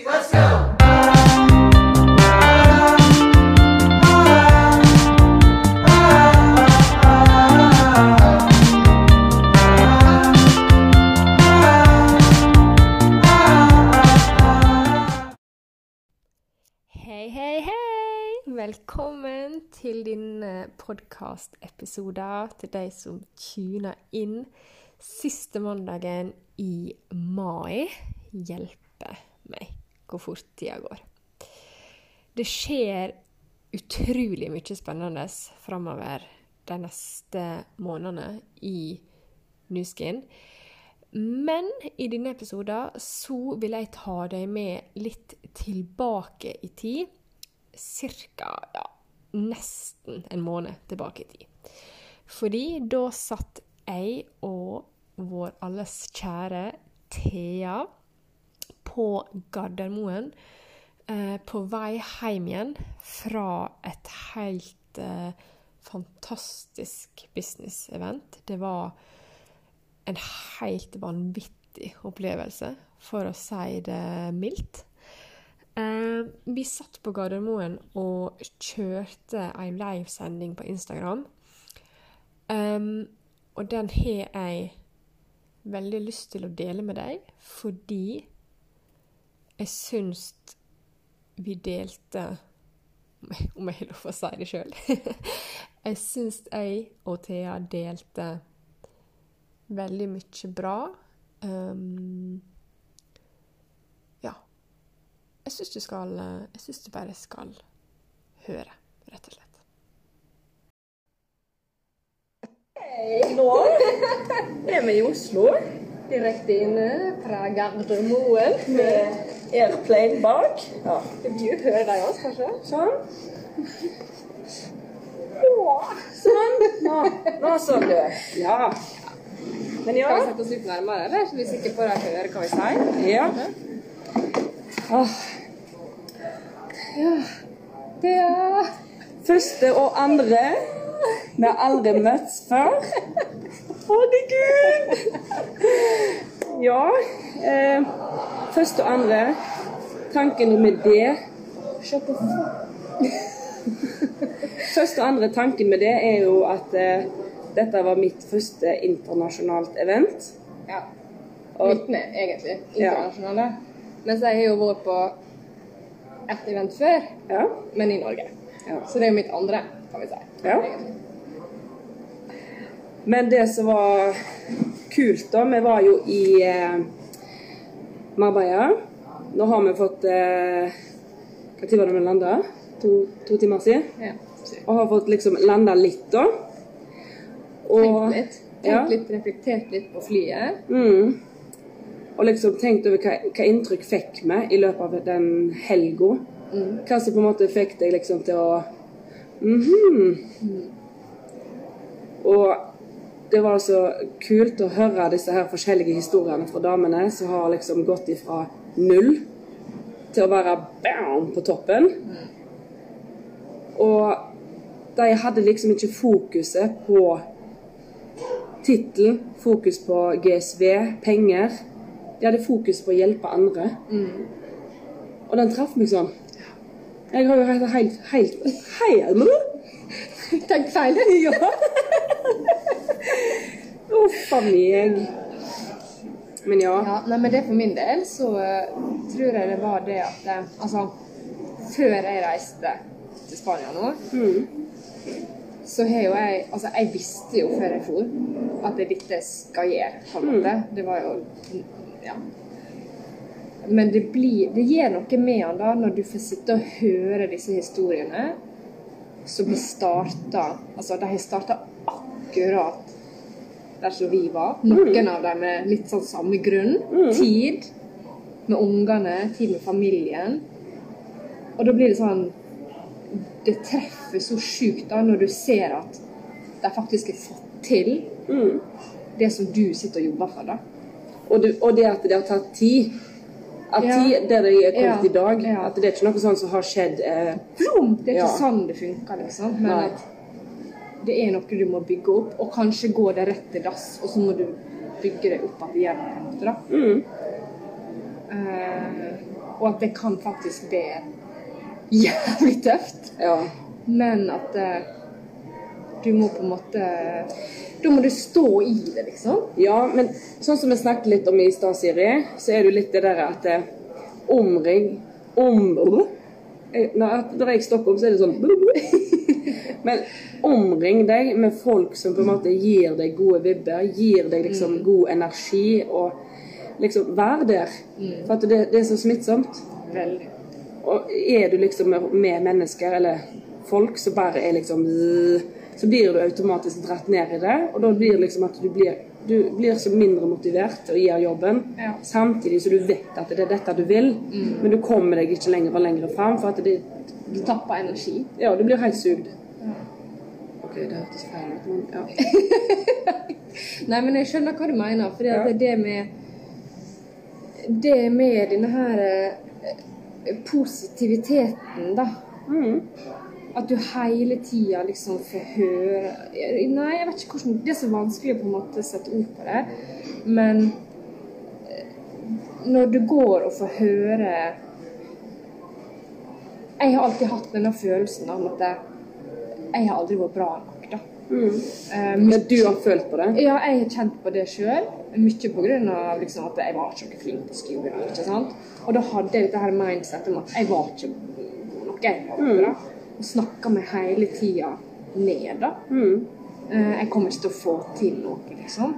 let's go! Hei, hei, hei! Velkommen til din podkastepisode til de som tuner inn siste mandagen i mai. Hjelpe meg hvor fort tida går. Det skjer utrolig mye spennende framover de neste månedene i Nuskin. Men i denne episoden så vil jeg ta deg med litt tilbake i tid. Cirka ja, nesten en måned tilbake i tid. Fordi da satt jeg og vår alles kjære Thea på Gardermoen eh, på vei hjem igjen fra et helt eh, fantastisk business-event. Det var en helt vanvittig opplevelse, for å si det mildt. Eh, vi satt på Gardermoen og kjørte en livesending på Instagram. Um, og den har jeg veldig lyst til å dele med deg, fordi jeg syns vi delte Om jeg har lov å si det sjøl. jeg syns jeg og Thea delte veldig mye bra. Um, ja. Jeg syns du skal Jeg syns du bare skal høre, rett og slett. Nå er vi i Oslo, direkte inne fra Gardermoen. Med airplane bak. Ja. Du hører deg også, kanskje? Sånn. Sånn. Nå, nå så du. Ja. Men ja. Skal vi sette oss litt nærmere, eller? Så vi sikker på at de hører hva vi sier? Ja. Åh. Ja. Det er første og andre. Vi har aldri møttes før. Herregud! Ja. Eh, først og andre. Tankene med det Første og andre tanken med det er jo at eh, dette var mitt første internasjonalt event. Ja. Og- Mitt med, egentlig. Internasjonale. Mens jeg har jo vært på ett event før, Ja. men i Norge. Ja. Så det er jo mitt andre, kan vi si. Ja. egentlig. Men det som var kult, da Vi var jo i eh, Marbella. Nå har vi fått eh, tid var det vi landa? To, to timer siden? Ja. Og har fått liksom landa litt, da. Og, Tenkt litt. Tenkt Ja. litt, reflektert litt på flyet. Mm, og liksom tenkt over hva, hva inntrykk fikk vi i løpet av den helga. Hva som på en måte fikk deg liksom til å mhm. Og det var altså kult å høre disse her forskjellige historiene fra damene som har liksom gått ifra null til å være bam på toppen. Og de hadde liksom ikke fokuset på tittel, fokus på GSV, penger. De hadde fokus på å hjelpe andre. Og den traff meg sånn. Jeg har jo helt helt, helt, helt Tenkt feil. Ja. Uff a meg. Men ja. Ja, nei, men det for min del så eh, tror jeg det var det at Altså, før jeg reiste til Spania nå, så har jo jeg Altså, jeg visste jo før jeg for at det dette skal gjøre, på en måte. Det var jo Ja. Men det blir Det gjør noe med han da, når du får sitte og høre disse historiene som blir starta Altså, de har starta akkurat der som vi var. Noen av dem med litt sånn samme grunn. Tid med ungene, tid med familien. Og da blir det sånn Det treffer så sjukt da når du ser at de faktisk har fått til det som du sitter og jobber for. da. Og, det, og det at det har tatt tid. At Ja. tid, der de er kommet Ja. i dag. Ja. At det er ikke noe sånt som har skjedd eh, Det er ikke Ja. sånn det funker, liksom. Men Nei. at det er noe du må bygge opp, og kanskje går det rett til dass, og så må du bygge det opp igjen. da. mm. Uh, og at det kan faktisk bli jævlig tøft. Ja. Men at uh, du må på en måte Da må du stå i det, liksom. ja, men sånn som vi snakket litt om i stad, Siri, så er det jo litt det der at det... omring om, Eh, når jeg stopper opp, så er det sånn Men omring deg med folk som på en måte gir deg gode vibber, gir deg liksom god energi, og liksom vær der. For at det, det er så smittsomt. Veldig. Og er du liksom med mennesker eller folk som bare er liksom Så blir du automatisk dratt ned i det, og da blir det liksom at du blir du blir så mindre motivert til å gjøre jobben, Ja. samtidig som du vet at det er dette du vil, men du kommer deg ikke lenger og lenger fram, for at det, Du tapper energi. ja, du blir helt sugd. Ok, det hørtes feil ut, men ja. Nei, men jeg skjønner hva du mener. For Ja. det med Det med denne her eh, positiviteten, da. Mm. At du hele tida liksom får høre Nei, jeg vet ikke hvordan Det er så vanskelig å på en måte sette ord på det. Men eh, når du går og får høre Jeg har alltid hatt denne følelsen av at jeg, har aldri vært bra nok, da. Mm. Eh, Men du har følt på det? ja, jeg har kjent på det sjøl. Mye pga. Liksom, at jeg var ikke flink på skolen. ikke sant? Og da hadde jeg dette her mindsetet om at jeg var ikke god nok. jeg var ikke bra. Og snakka meg hele tida ned. da. Mm. Uh, Jeg kommer ikke til å få til noe, liksom.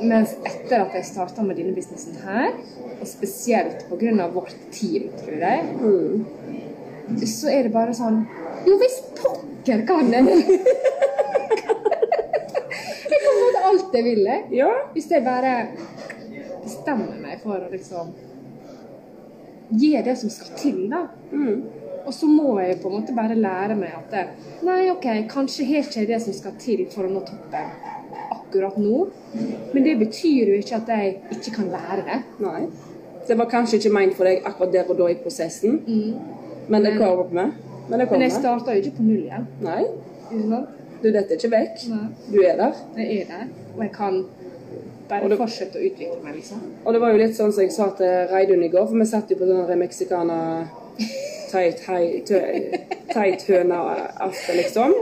Mens etter at jeg starta med denne businessen her, og spesielt pga. vårt team, tror jeg, Mm. så er det bare sånn Jo visst pokker kan jeg! jeg kan få til alt jeg vil. Ja. Hvis jeg bare bestemmer meg for å liksom gi det som skal til, da. Mm. Og så må jeg på en måte bare lære meg at det, Nei, OK, kanskje har ikke det som skal til for å nå toppen akkurat nå. Men det betyr jo ikke at jeg ikke kan lære det. Nei. Det var kanskje ikke ment for deg akkurat der og da i prosessen, men det kommer. med det Men jeg kommer. starta jo ikke på null igjen. Nei, du detter ikke vekk. Nei. Du er der. Jeg er der, og jeg kan bare Og det- fortsette å utvikle meg, liksom. Og det var jo litt sånn som jeg sa til Reidun i går, for vi satt jo på sånn der mexicana teit hei- tø- teit høna-aften, liksom.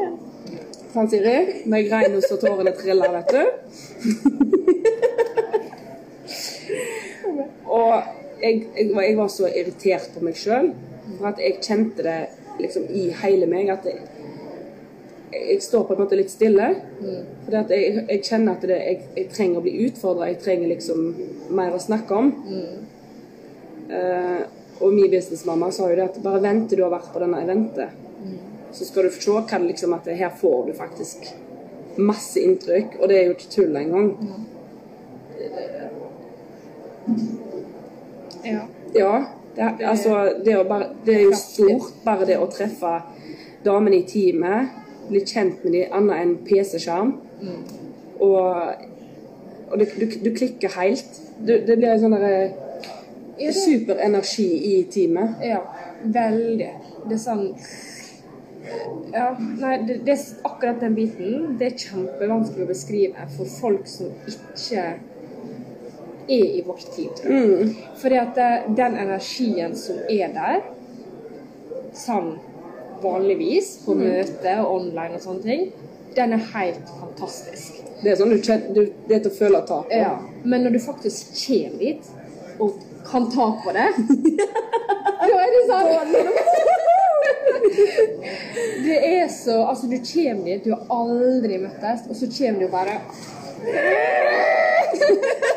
Sant, Siri? Når jeg grein så tårene triller, vet du. og jeg, jeg, var, jeg var så irritert på meg sjøl, for at jeg kjente det liksom i hele meg at jeg, jeg står på en måte litt stille. For at jeg, jeg kjenner at det, jeg, jeg trenger å bli utfordra, jeg trenger liksom mer å snakke om. Eh, og min businessmamma sa jo det at bare vent til du har vært på denne eventet. Så skal du se hva liksom at her får du faktisk masse inntrykk, og det er jo ikke tull engang. Ja. Ja, det, altså, det, bare, det er jo stort, bare det å treffe damene i teamet, bli kjent med dem annet enn PC-skjerm. Og, og du, du, du klikker helt. Du, det blir en sånn derre det- superenergi i teamet. Ja, veldig. Det er sånn Ja, nei, det, det er akkurat den biten. Det er kjempevanskelig å beskrive for folk som ikke er i vårt tid. tror jeg. Fordi at eh, den energien som er der, sånn vanligvis på møte og online og sånne ting, den er helt fantastisk. Det er sånn du, du, det er til å føle tak på. Ja, men når du faktisk kommer dit og kan ta på det, da er det sånn Det er så Altså, du kommer dit, du har aldri møttes, og så kommer du bare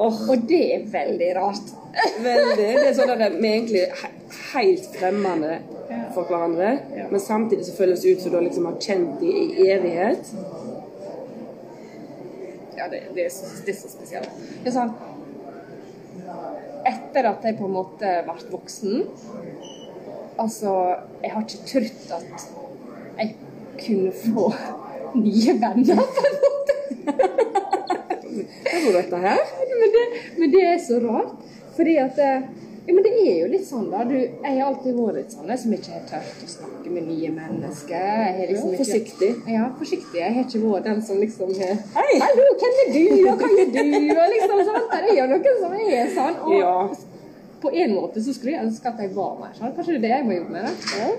Og det er veldig rart. Veldig. Det er sånn at vi egentlig he helt fremmede for hverandre, men samtidig så føles det ut som du liksom har kjent dem i evighet. Ja, det, det, er, så, det er så spesielt. Det er sånn Etter at jeg på en måte ble voksen Altså, jeg har ikke trodd at jeg kunne få nye venner. På en måte. Hva er dette her? Men det, men det er så rart. Fordi at eh, Ja, men det er jo litt sånn, da. Du, jeg har alltid vært litt sånn som ikke har turt å snakke med nye mennesker. Liksom Ja, ikke- forsiktig. Ja, forsiktig. Jeg har ikke vært den som liksom Hei! Hallo, hvem er du, og hva gjør du? Og liksom sånn. Det er jo noen som er sånn. Og Ja. på en måte så skulle jeg ønske at jeg var mer sånn. Kanskje det er det jeg må jobbe med. det.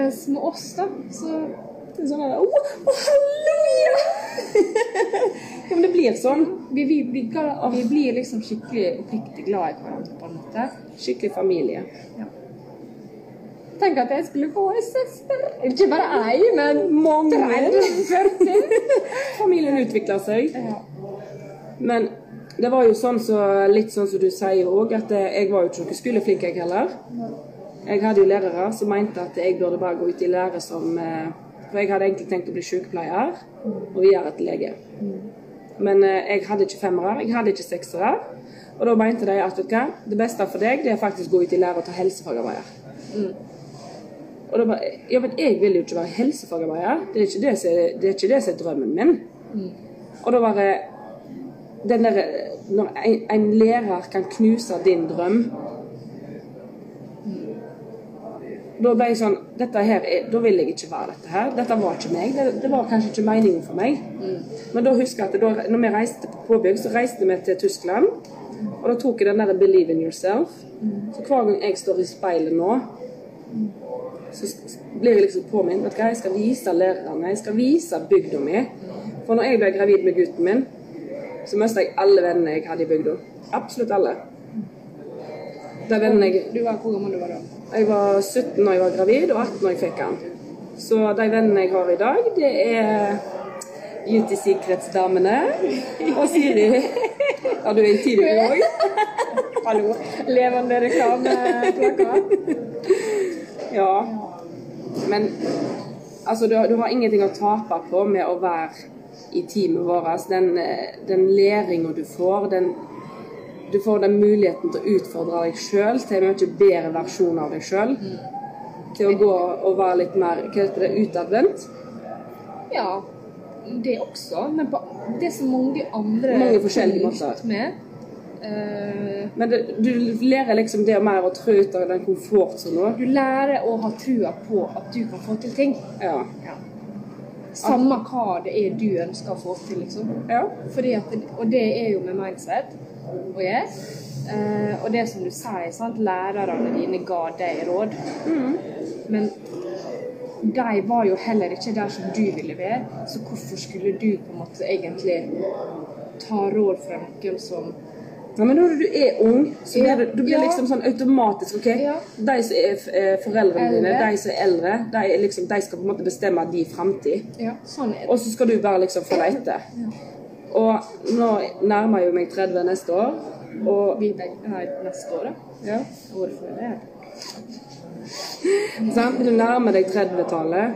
Mens med oss, da, så Det er sånn her Å, halleluja! ja, men det blir sånn. vi, vi, vi, vi blir liksom skikkelig oppriktig glad i hverandre på en måte. Skikkelig familie. Tenk at jeg skulle få en søster. Ikke bare ei, men Mange. 30-40. Familien utvikler seg. Ja. Men det var jo sånn så, litt sånn som du sier òg, at jeg var jo ikke noe skoleflink jeg heller. Jeg hadde jo lærere som mente at jeg burde bare gå ut i lære som eh, For jeg hadde egentlig tenkt å bli sykepleier og videre til lege. Men eh, jeg hadde ikke femmere, jeg hadde ikke seksere. Og da mente de at hva, det beste for deg det er faktisk å gå ut i lære og ta helsefagarbeider. Og da bare Ja, men jeg vil jo ikke være helsefagarbeider. Det er ikke det som er, det er, det som er drømmen min. Og da bare den der, Når en, en lærer kan knuse din drøm Da ble jeg sånn dette her er, Da vil jeg ikke være dette her. Dette var ikke meg. Det, det var kanskje ikke meningen for meg. Men da husker jeg at da når vi reiste på påbygg, så reiste vi til Tyskland. Og da tok jeg den der 'believe in yourself'. Så hver gang jeg står i speilet nå, så blir jeg liksom påminnet vet du hva, jeg skal vise lærerne, jeg skal vise bygda mi. For når jeg ble gravid med gutten min, så mistet jeg alle vennene jeg hadde i bygda. Absolutt alle. De vennene jeg Du var hvor gammel du var da? Jeg var 17 da jeg var gravid, og 18 da jeg fikk han. Så de vennene jeg har i dag, det er Beauty Secrets-damene og Siri. Ja, du er i dag. Hallo. Levende reklameplakat. Ja. Men altså, du, du har ingenting å tape på med å være i teamet vårt. Den, eh, den læringa du får, den Du får den muligheten til å utfordre deg sjøl til en mye bedre versjon av deg sjøl. Til å gå og være litt mer hva heter det, utadvendt. Ja, det også. Men på, det som mange andre Mange forskjellige måter. Med. Eh, Men det, du lærer liksom det mer å trå ut av den komfortsonen. du lærer å ha trua på at du kan få til ting. Ja. Samme hva det er du ønsker å få til, liksom. ja. At, og det er jo med mindset å gjøre. Uh, og det som du sier, sant? lærerne dine ga deg råd. Men de var jo heller ikke der som du ville være, så hvorfor skulle du på en måte egentlig ta råd fra noen som Ja, men når du er ung, så blir det, du blir Ja. liksom sånn automatisk ok? Ja. De som er eh, foreldrene dine, de som er eldre, de, liksom, de skal på en måte bestemme din framtid. Ja, sånn er det. Og så skal du bare liksom følge etter. Og nå nærmer jeg meg 30 neste år, og Vi begge neste år, da. ja, Hvorfor det? sant? Du nærmer deg 30-tallet,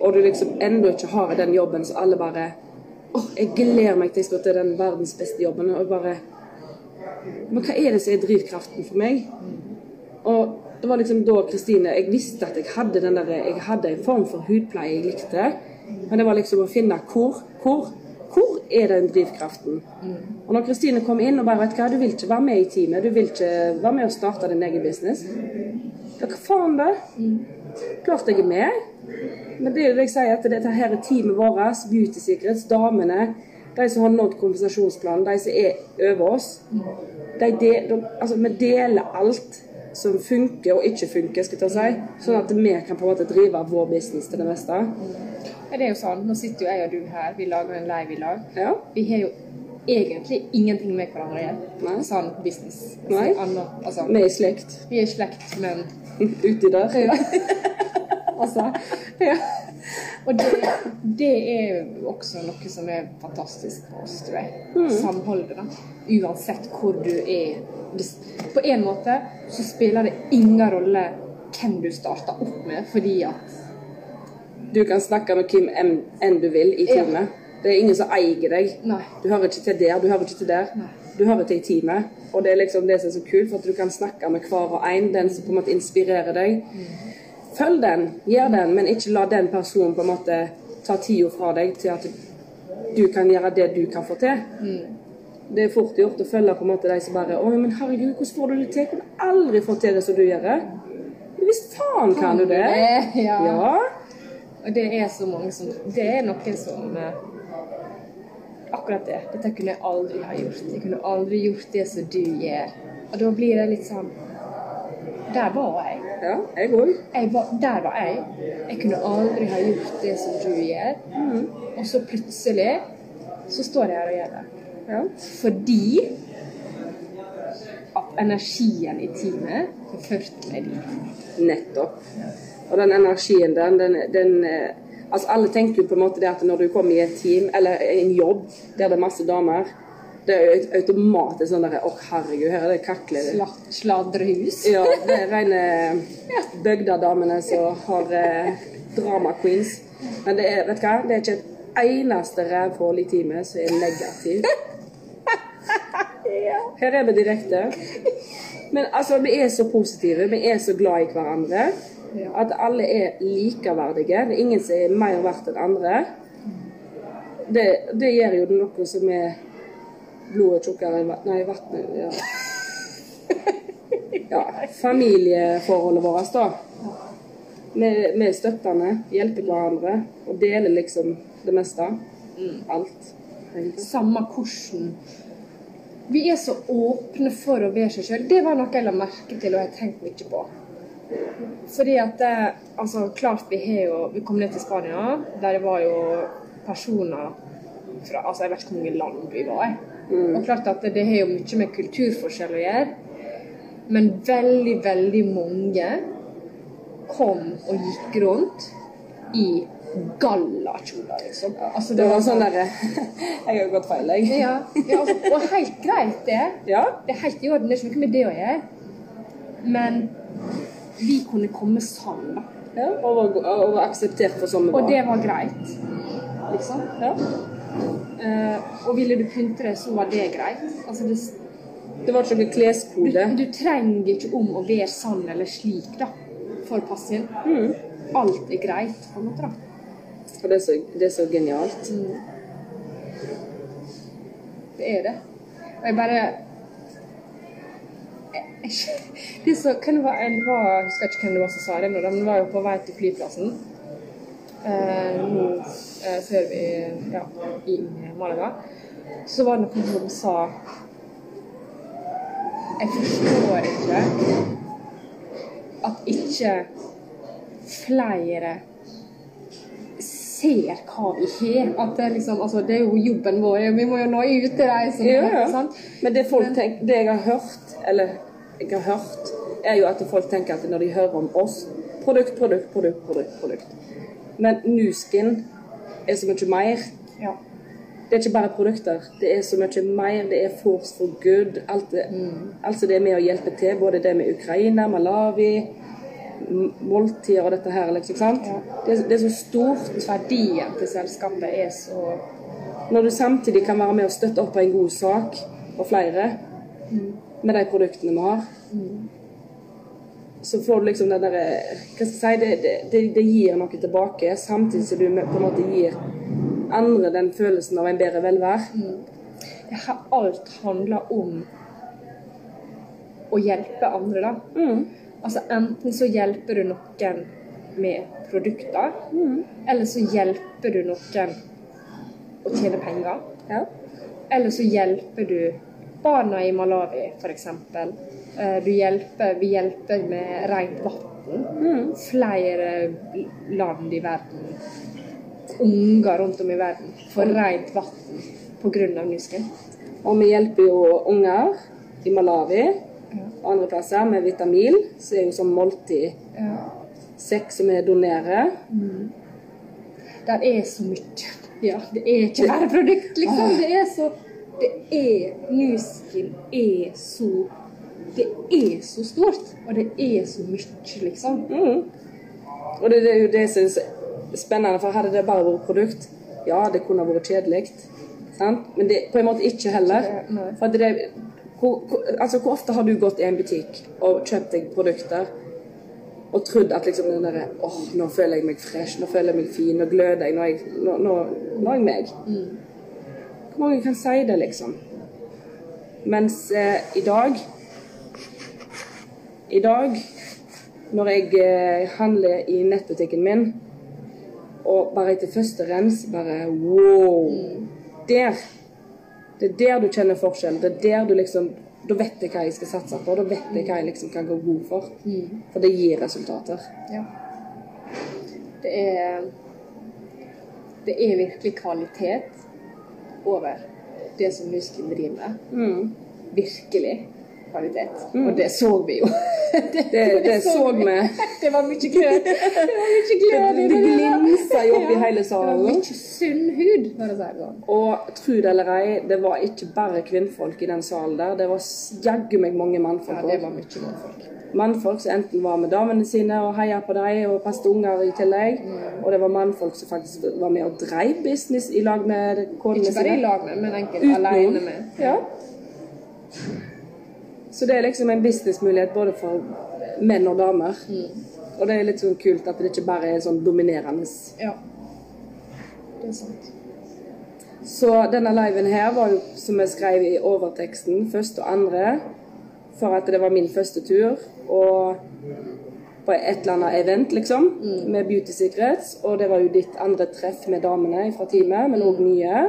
og du liksom ennå ikke har den jobben så alle bare Åh, jeg gleder meg til jeg skal til den verdens beste jobben. Og bare Men hva er det som er drivkraften for meg? Og det var liksom da Kristine Jeg visste at jeg hadde den der Jeg hadde en form for hudpleie jeg likte. Men det var liksom å finne hvor, hvor, hvor er den drivkraften? Og når Kristine kom inn og bare vet hva, du vil ikke være med i teamet, du vil ikke være med og starte din egen business. Ja, hva faen da? Klart jeg er med. Men det er jo det jeg sier, at dette her er teamet vårt, Beauty Secrets, damene, de som har nådd kompensasjonsplanen, de som er over oss. De, de, de, altså, vi deler alt som funker og ikke funker, skal jeg ta si, sånn at vi kan på en måte drive vår business til det meste. Ja, det er jo sånn. Nå sitter jo jeg og du her, vi lager en live i lag. Ja. Vi har jo egentlig ingenting med hverandre å gjøre. Sånn business. Nei. Annet, altså, Vi er i slekt. vi er i slekt, men Uti der. Ja. altså ja. Og det, det er også noe som er fantastisk for oss, tror jeg. Samholdet, da. Uansett hvor du er. På en måte så spiller det ingen rolle hvem du starter opp med, fordi at Du kan snakke med hvem enn du vil i Ja. teamet. Det er ingen som eier deg. Nei. Du hører ikke til der, du hører ikke til der. Nei. Du hører til i teamet. Og det er liksom det som er så kult, for at du kan snakke med hver og en, den som på en måte inspirerer deg. Følg den, gjør den, men ikke la den personen på en måte ta tida fra deg til at du kan gjøre det du kan få til. det er fort gjort å følge på en måte de som bare Oi, men herregud, hvordan får du det til? Jeg kunne aldri fått til det som du gjør. Hvis Visst faen kan du det. Ja. Ja. Og det er så mange som Det er noen som eh, Akkurat det. Dette kunne jeg aldri ha gjort. Jeg kunne aldri gjort det som du gjør. Og da blir det litt sånn Der var jeg. Ja, jeg òg. der var jeg. Jeg kunne aldri ha gjort det som du gjør. Og så plutselig så står jeg her og gjør det. Ja. Fordi at energien i teamet har ført meg dit. Nettopp. Og den energien den, den, den eh, Altså Alle tenker jo på en måte det at når du kommer i et team eller en jobb der det er masse damer, det er jo automatisk sånn der Å, herregud, her er det kakler. Sla- Sladrehus. Ja, det er rene bygdadamene som har eh, drama queens. Men det er, vet du hva? Det er ikke et eneste rævhull i teamet som er negativt. Her er vi direkte. Men altså, vi er så positive, vi er så glad i hverandre. At alle er likeverdige. Det er ingen som er mer verdt enn andre. Det, det gjør jo noe som er blodet tjukkere enn Nei, vannet ja. ja. Familieforholdet vårt, da. Vi, er støttende, hjelper hverandre og deler liksom det meste. Alt. egentlig. Samme hvordan. Vi er så åpne for å være seg sjøl. Det var noe jeg la merke til og jeg har tenkt mye på. Fordi at det, altså klart vi har jo Vi kom ned til Spania, der det var jo personer fra altså jeg vet ikke hvor mange land vi var i. Og klart at det, det har jo mye med kulturforskjell å gjøre. Men veldig, veldig mange kom og gikk rundt i gallakjoler, liksom. Altså, Det var sånn derre Jeg har gått feil, jeg. ja, ja altså, og helt greit det. Ja. Det er helt i orden, det er ikke noe med det å gjøre. Men vi kunne komme sammen, da. ja og, var- og var akseptert for samme vi var. Og det var greit. Liksom. ja. Uh, og ville du pynte deg, så var det greit. Altså, det, det var ikke noe kleskode. du trenger ikke om å være sånn eller slik, da, for å Mm. Alt er greit, på en måte, da. Og det er så, det er så genialt. Det er det. Og jeg bare det så, hvem var, Jeg husker ikke hvem det var som sa det, men det var jo på vei til flyplassen eh, nå eh, før vi ja, i Malaga. Så var det noen som sa Jeg forstår ikke at ikke flere ser hva vi har. At det, liksom, altså, det er jo jobben vår. Vi må jo nå ut til de som Ja, ja. sant? Men det, folk Men- tenk, det jeg har hørt, eller jeg har hørt, er jo at folk tenker at når de hører om oss Produkt, produkt, produkt, produkt. produkt. Men Nuskin er så mye mer. Ja. Det er ikke bare produkter. Det er så mye mer. Det er force for good. Alt det, altså det er med å hjelpe til. Både det med Ukraina, Malawi, måltider og dette her. Liksom, sant? Ja. Det, er, det er så stort. Verdien til selskapet er så Når du samtidig kan være med og støtte opp på en god sak for flere med de produktene vi har, så får du liksom den derre Hva skal jeg si det, det, det, gir noe tilbake, samtidig som du på en måte gir andre den følelsen av en bedre velvære. det har Alt handler om å hjelpe andre, da. Mm. Altså Enten så hjelper du noen med produkter, eller så hjelper du noen å tjene penger. Ja. Eller så hjelper du barna i Malawi, f.eks. Du hjelper, vi hjelper med rent vann. Flere land i verden, unger rundt om i verden, får rent vann pga. Nusken. Og vi hjelper jo unger i Malawi og andre plasser med vitamin, som er jo som måltid Ja. sekk som vi donerer. Der er så mye. Ja, det er ikke bare produkt, liksom. Det er så Det er Newskin er så Det er så stort, og det er så mye, liksom. Mm. Og det, det er jo det som er spennende, for hadde det bare vært produkt, ja, det kunne vært kjedelig. Men det på en måte ikke heller. For det, hvor, hvor, altså, hvor ofte har du gått i en butikk og kjøpt deg produkter og trodd at liksom den derre åh, nå føler jeg meg fresh, nå føler jeg meg fin, nå gløder jeg, nå er jeg, nå, nå, nå er jeg meg. Hvor mange kan si det, liksom? Mens eh, i dag I dag, når jeg eh, handler i nettbutikken min, og bare etter første rens bare wow! Der! Det er der du kjenner forskjell. Det er der du liksom Da vet jeg hva jeg skal satse på. Da vet jeg hva jeg liksom kan gå god for. For det gir resultater. Ja. Det er Det er virkelig kvalitet over det som Nuskin driver med. Virkelig kvalitet. Og det så vi jo. det, Det, det så vi. Det var mye glød. Det var mye glød Det det. glinsa jo opp i hele salen. Det var mye sunn hud, for å si det sånn. Og tro det eller ei, det var ikke bare kvinnfolk i den salen der. Det var jaggu meg mange mannfolk Ja, det var mye mannfolk. Mannfolk som enten var med damene sine og heia på dem og passet unger i tillegg. Og det var mannfolk som faktisk var med og dreiv business i lag med konene Ikke bare i lag med, men enkelt Utenom. alene med. Ja. Så det er liksom en businessmulighet både for menn og damer. Og det er litt sånn kult at det ikke bare er sånn dominerende. Ja. Det er sant. Så denne liven her var jo, som jeg skrev i overteksten, første og andre, for at det var min første tur, og på et eller annet event, liksom, med Beauty Secrets, og det var jo ditt andre treff med damene fra teamet, men også nye.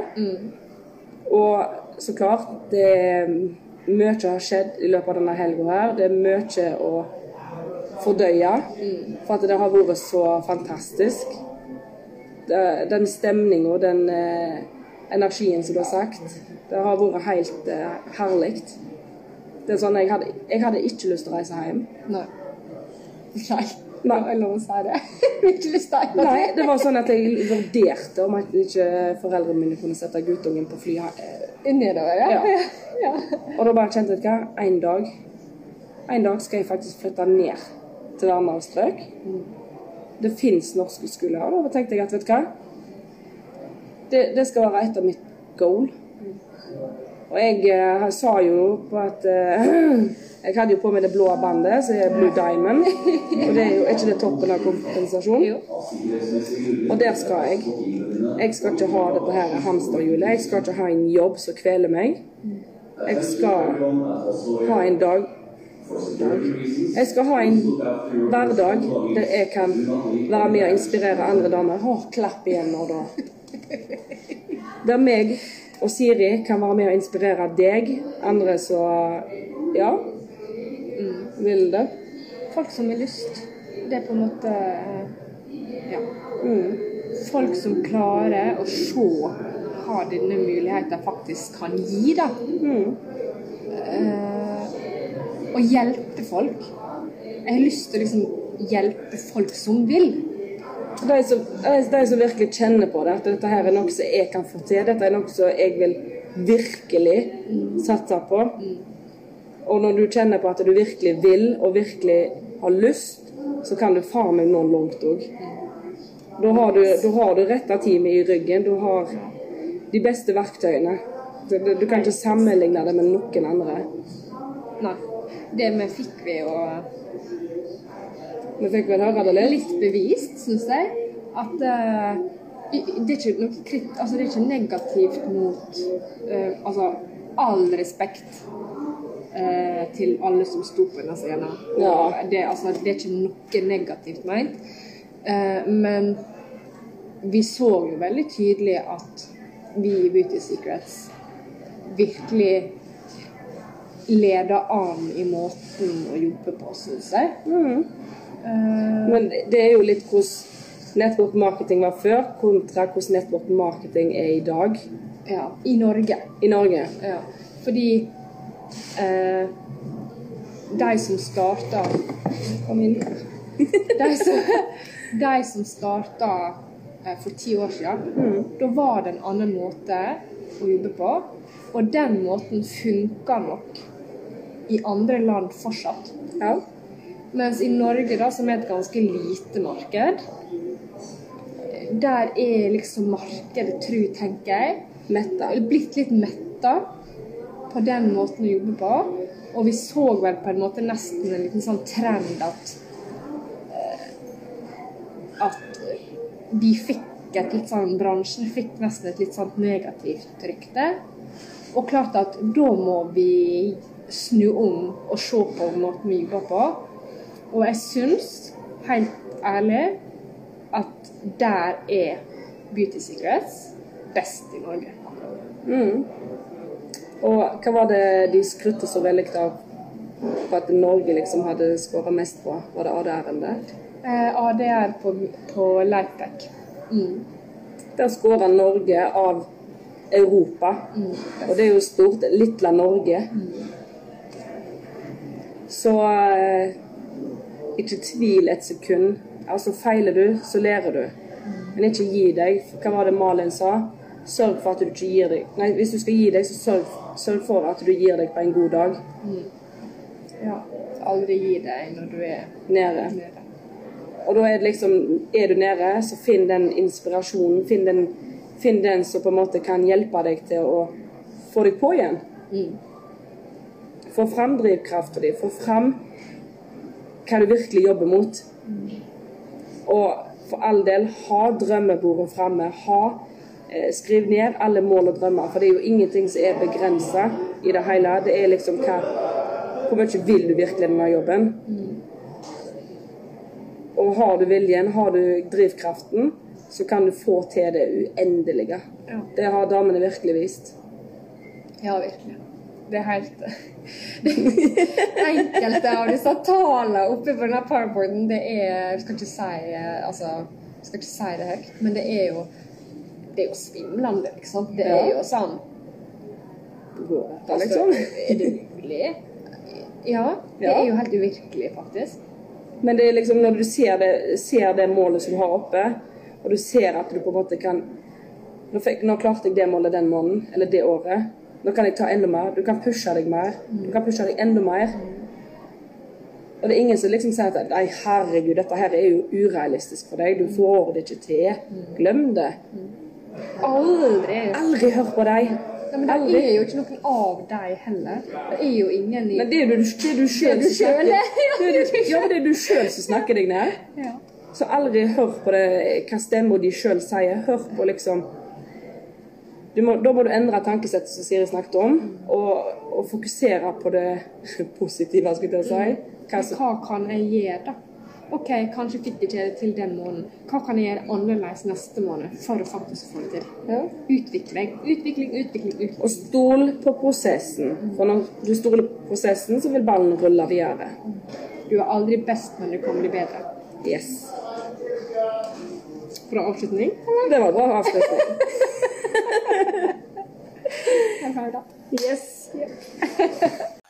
Og så klart, det er mye har skjedd i løpet av denne helga her. Det er mye å fordøye, for at det har vært så fantastisk. Det- Den stemninga, den eh, energien som du har sagt, det har vært helt eh, herlig. Det er sånn, jeg hadde, jeg hadde ikke lyst til å reise hjem. Nei. Nei. Nei. Det lov å si det. Nei, det var sånn at jeg vurderte om at ikke foreldrene mine kunne sette guttungen på fly. eh, Nedover, ja. Ja. ja. Og da bare kjente jeg hva, en dag En dag skal jeg faktisk flytte ned til varmere strøk. Det fins norske skoler. Og da tenkte jeg at vet du hva, det, det skal være et av mitt goal. Og jeg eh, sa jo på at eh, Jeg hadde jo på meg det blå bandet, som er Blue Diamond. Og det er jo er ikke det toppen av kompensasjon. Og der skal jeg. Jeg skal ikke ha dette her hamsterhjulet. Jeg skal ikke ha en jobb som kveler meg. Jeg skal ha en dag. Jeg skal ha en hverdag der jeg kan være med og inspirere andre damer. Å, klapp igjen nå, da. Der meg og Siri kan være med å inspirere deg, andre som ja, vil det. Folk som har lyst. Det er på en måte ja. Ja. Folk som klarer å se hva denne muligheten faktisk kan gi, da. Eh, og hjelpe folk. Jeg har lyst til å liksom hjelpe folk som vil. De som, de som virkelig kjenner på det, at dette her er noe som jeg kan få til, dette er noe som jeg vil virkelig satse på. Og når du kjenner på at du virkelig vil og virkelig har lyst, så kan du faen meg nå langt òg. Da har du, da har retta teamet i ryggen. Du har de beste verktøyene. Du, du, kan ikke sammenligne det med noen andre. Nei. Det vi fikk vi jo Vi fikk vel høre det litt? litt bevist, syns jeg, at uh, det, er ikke noe kritt, altså det er ikke negativt mot uh, Altså, all respekt uh, til alle som sto på denne scenen. Ja. Det, altså, det er ikke noe negativt ment. Eh, men vi så jo veldig tydelig at vi i Beauty Secrets virkelig leder an i måten å jobbe på, syns jeg. Eh, Men det er jo litt hvordan network marketing var før, kontra hvordan network marketing er i dag ja, I Norge. i Norge. Ja. Fordi eh, de som starta Kom inn. De som, de som starta eh, for ti år siden, da var det en annen måte å jobbe på. Og den måten funka nok i andre land fortsatt. Ja. Mens i Norge, da, som er et ganske lite marked, der er liksom markedet, tru, tenker jeg, Metta. blitt litt metta på den måten å jobbe på. Og vi så vel på en måte nesten en liten sånn trend at eh, at vi fikk et litt sånn Bransjen fikk nesten et litt sånn negativt rykte. Og klart at da må vi snu om og se på måten vi jobber på. Og jeg syns, helt ærlig, at der er Beauty Secrets best i Norge. Mm. Og hva var det de skrytte så veldig av på at Norge liksom hadde skåra mest på? Var det ADR-en der? Eh, ADR på, på Lightback. Mm. Der skåra Norge av Europa. Og det er jo stort. Lille Norge. Så eh, ikke tvil et sekund. Altså Feiler du, så lærer du. Men ikke gi deg. Hva var det Malin sa? Sørg for at du ikke gir deg. Nei, hvis du skal gi deg, så sørg, sørg for at du gir deg på en god dag. Ja. Aldri gi deg når du er Nede. nede. Og da er det liksom Er du nede, så finn den inspirasjonen. Finn den, finn den som på en måte kan hjelpe deg til å få deg på igjen. Få fram drivkrafta di. Få fram hva du virkelig jobber mot. Og for all del, ha drømmebordet framme. Ha eh, Skriv ned alle mål og drømmer, for det er jo ingenting som er begrensa i det hele. Det er liksom hva Hvor mye vil du virkelig denne jobben? Og har du viljen, har du drivkraften, så kan du få til det uendelige. Ja. Det har damene virkelig vist. Ja, virkelig. Det er helt Enkelte av disse tallene oppe på denne powerboarden, det er skal ikke si eh, altså, skal ikke si det høyt, men det er jo det er jo svimlende, liksom. Det er jo sånn Går dette, altså, liksom? Er det mulig? Ja. Det er jo helt uvirkelig, faktisk. Men det er liksom når du ser det, ser det målet som du har oppe, og du ser at du på en måte kan Nå, fikk, nå klarte jeg det målet den måneden, eller det året. Nå kan jeg ta enda mer. Du kan pushe deg mer. Du kan pushe deg enda mer. Og det er ingen som liksom sier at nei, herregud, dette her er jo urealistisk for deg. Du får det ikke til. Glem det. Aldri. Aldri hør på deg. Ja, men det Aldri. er jo ikke noen av deg heller. Det er jo ingen i Men det er jo du, det du sjøl som snakker ja. det er du- Ja, men det er du sjøl som snakker deg ned. Ja. Så aldri hør på det, hva stemmer de sjøl sier. Hør på liksom må, Da må du endre tankesettet som Siri snakket om, og, og fokusere på det positive, skulle jeg si. Hva som, Hva kan jeg gjøre, da? OK, kanskje fikk jeg ikke det til den måneden. Hva kan jeg gjøre annerledes neste måned for å faktisk få det til? ja. Utvikling, utvikling, utvikling. utvikling. Og stol på prosessen. For når du stoler på prosessen, så vil ballen rulle videre. Du er aldri best, men du kan bli bedre. Yes. Bra avslutning. Det var bra avslutning. Jeg har det. Yes.